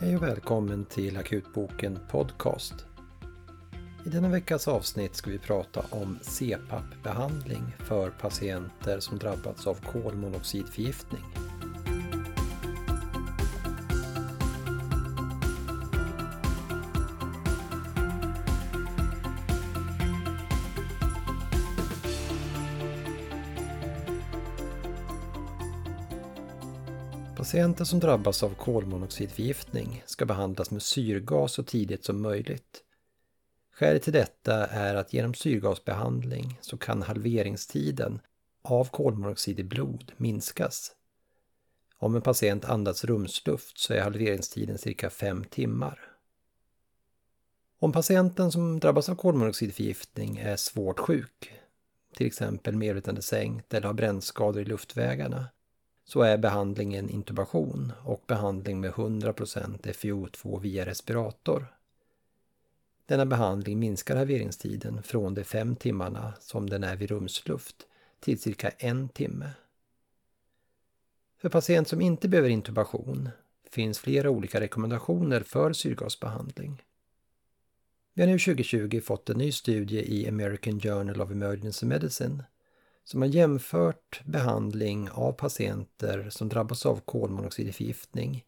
Hej och välkommen till Akutboken Podcast. I denna veckas avsnitt ska vi prata om CPAP-behandling för patienter som drabbats av kolmonoxidförgiftning. Patienter som drabbas av kolmonoxidförgiftning ska behandlas med syrgas så tidigt som möjligt. Skälet till detta är att genom syrgasbehandling så kan halveringstiden av kolmonoxid i blod minskas. Om en patient andas rumsluft så är halveringstiden cirka 5 timmar. Om patienten som drabbas av kolmonoxidförgiftning är svårt sjuk, till exempel medvetandesänkt eller har brännskador i luftvägarna, så är behandlingen intubation och behandling med 100% FiO2 via respirator. Denna behandling minskar halveringstiden från de fem timmarna som den är vid rumsluft till cirka en timme. För patient som inte behöver intubation finns flera olika rekommendationer för syrgasbehandling. Vi har nu 2020 fått en ny studie i American Journal of Emergency Medicine som har jämfört behandling av patienter som drabbas av kolmonoxidförgiftning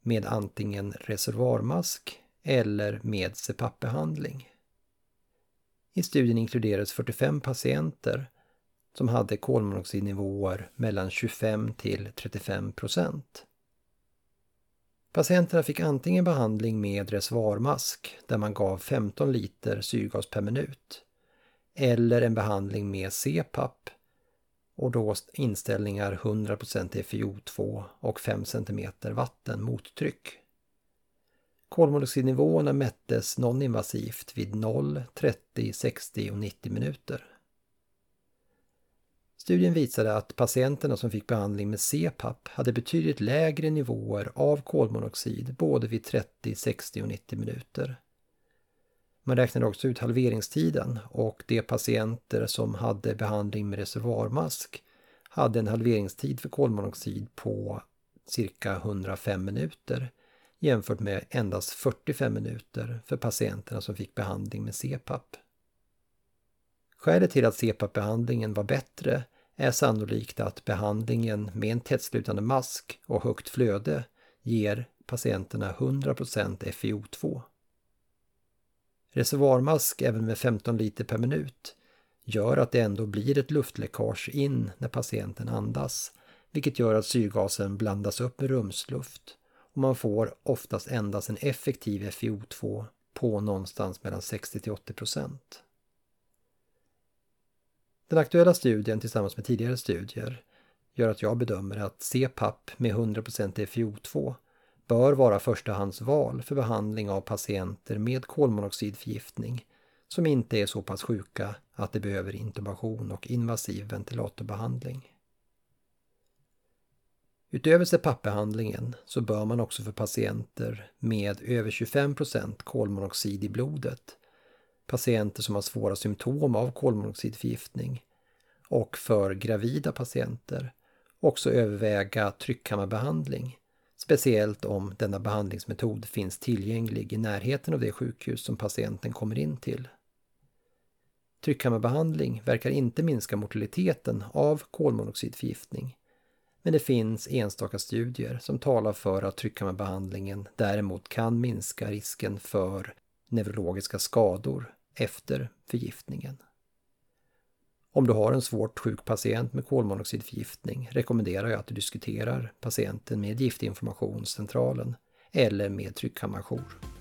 med antingen reservoarmask eller med CPAP-behandling. I studien inkluderades 45 patienter som hade kolmonoxidnivåer mellan 25 till 35 procent. Patienterna fick antingen behandling med reservoarmask där man gav 15 liter syrgas per minut eller en behandling med CPAP och då inställningar 100% FiO2 och 5 cm vatten mottryck. Kolmonoxidnivåerna mättes noninvasivt vid 0, 30, 60 och 90 minuter. Studien visade att patienterna som fick behandling med CPAP hade betydligt lägre nivåer av kolmonoxid både vid 30, 60 och 90 minuter. Man räknade också ut halveringstiden och de patienter som hade behandling med reservoarmask hade en halveringstid för kolmonoxid på cirka 105 minuter jämfört med endast 45 minuter för patienterna som fick behandling med CPAP. Skälet till att CPAP-behandlingen var bättre är sannolikt att behandlingen med en tättslutande mask och högt flöde ger patienterna 100% FiO2. Reservoarmask även med 15 liter per minut gör att det ändå blir ett luftläckage in när patienten andas, vilket gör att syrgasen blandas upp med rumsluft och man får oftast endast en effektiv FiO2 på någonstans mellan 60 till 80 procent. Den aktuella studien tillsammans med tidigare studier gör att jag bedömer att CPAP med 100% FiO2 bör vara förstahandsval för behandling av patienter med kolmonoxidförgiftning som inte är så pass sjuka att de behöver intubation och invasiv ventilatorbehandling. Utöver CPAP-behandlingen så bör man också för patienter med över 25% kolmonoxid i blodet, patienter som har svåra symptom av kolmonoxidförgiftning och för gravida patienter också överväga tryckkammarbehandling Speciellt om denna behandlingsmetod finns tillgänglig i närheten av det sjukhus som patienten kommer in till. Tryckkammarbehandling verkar inte minska mortaliteten av kolmonoxidförgiftning. Men det finns enstaka studier som talar för att tryckkammarbehandlingen däremot kan minska risken för neurologiska skador efter förgiftningen. Om du har en svårt sjuk patient med kolmonoxidförgiftning rekommenderar jag att du diskuterar patienten med Giftinformationscentralen eller med tryckkammarjour.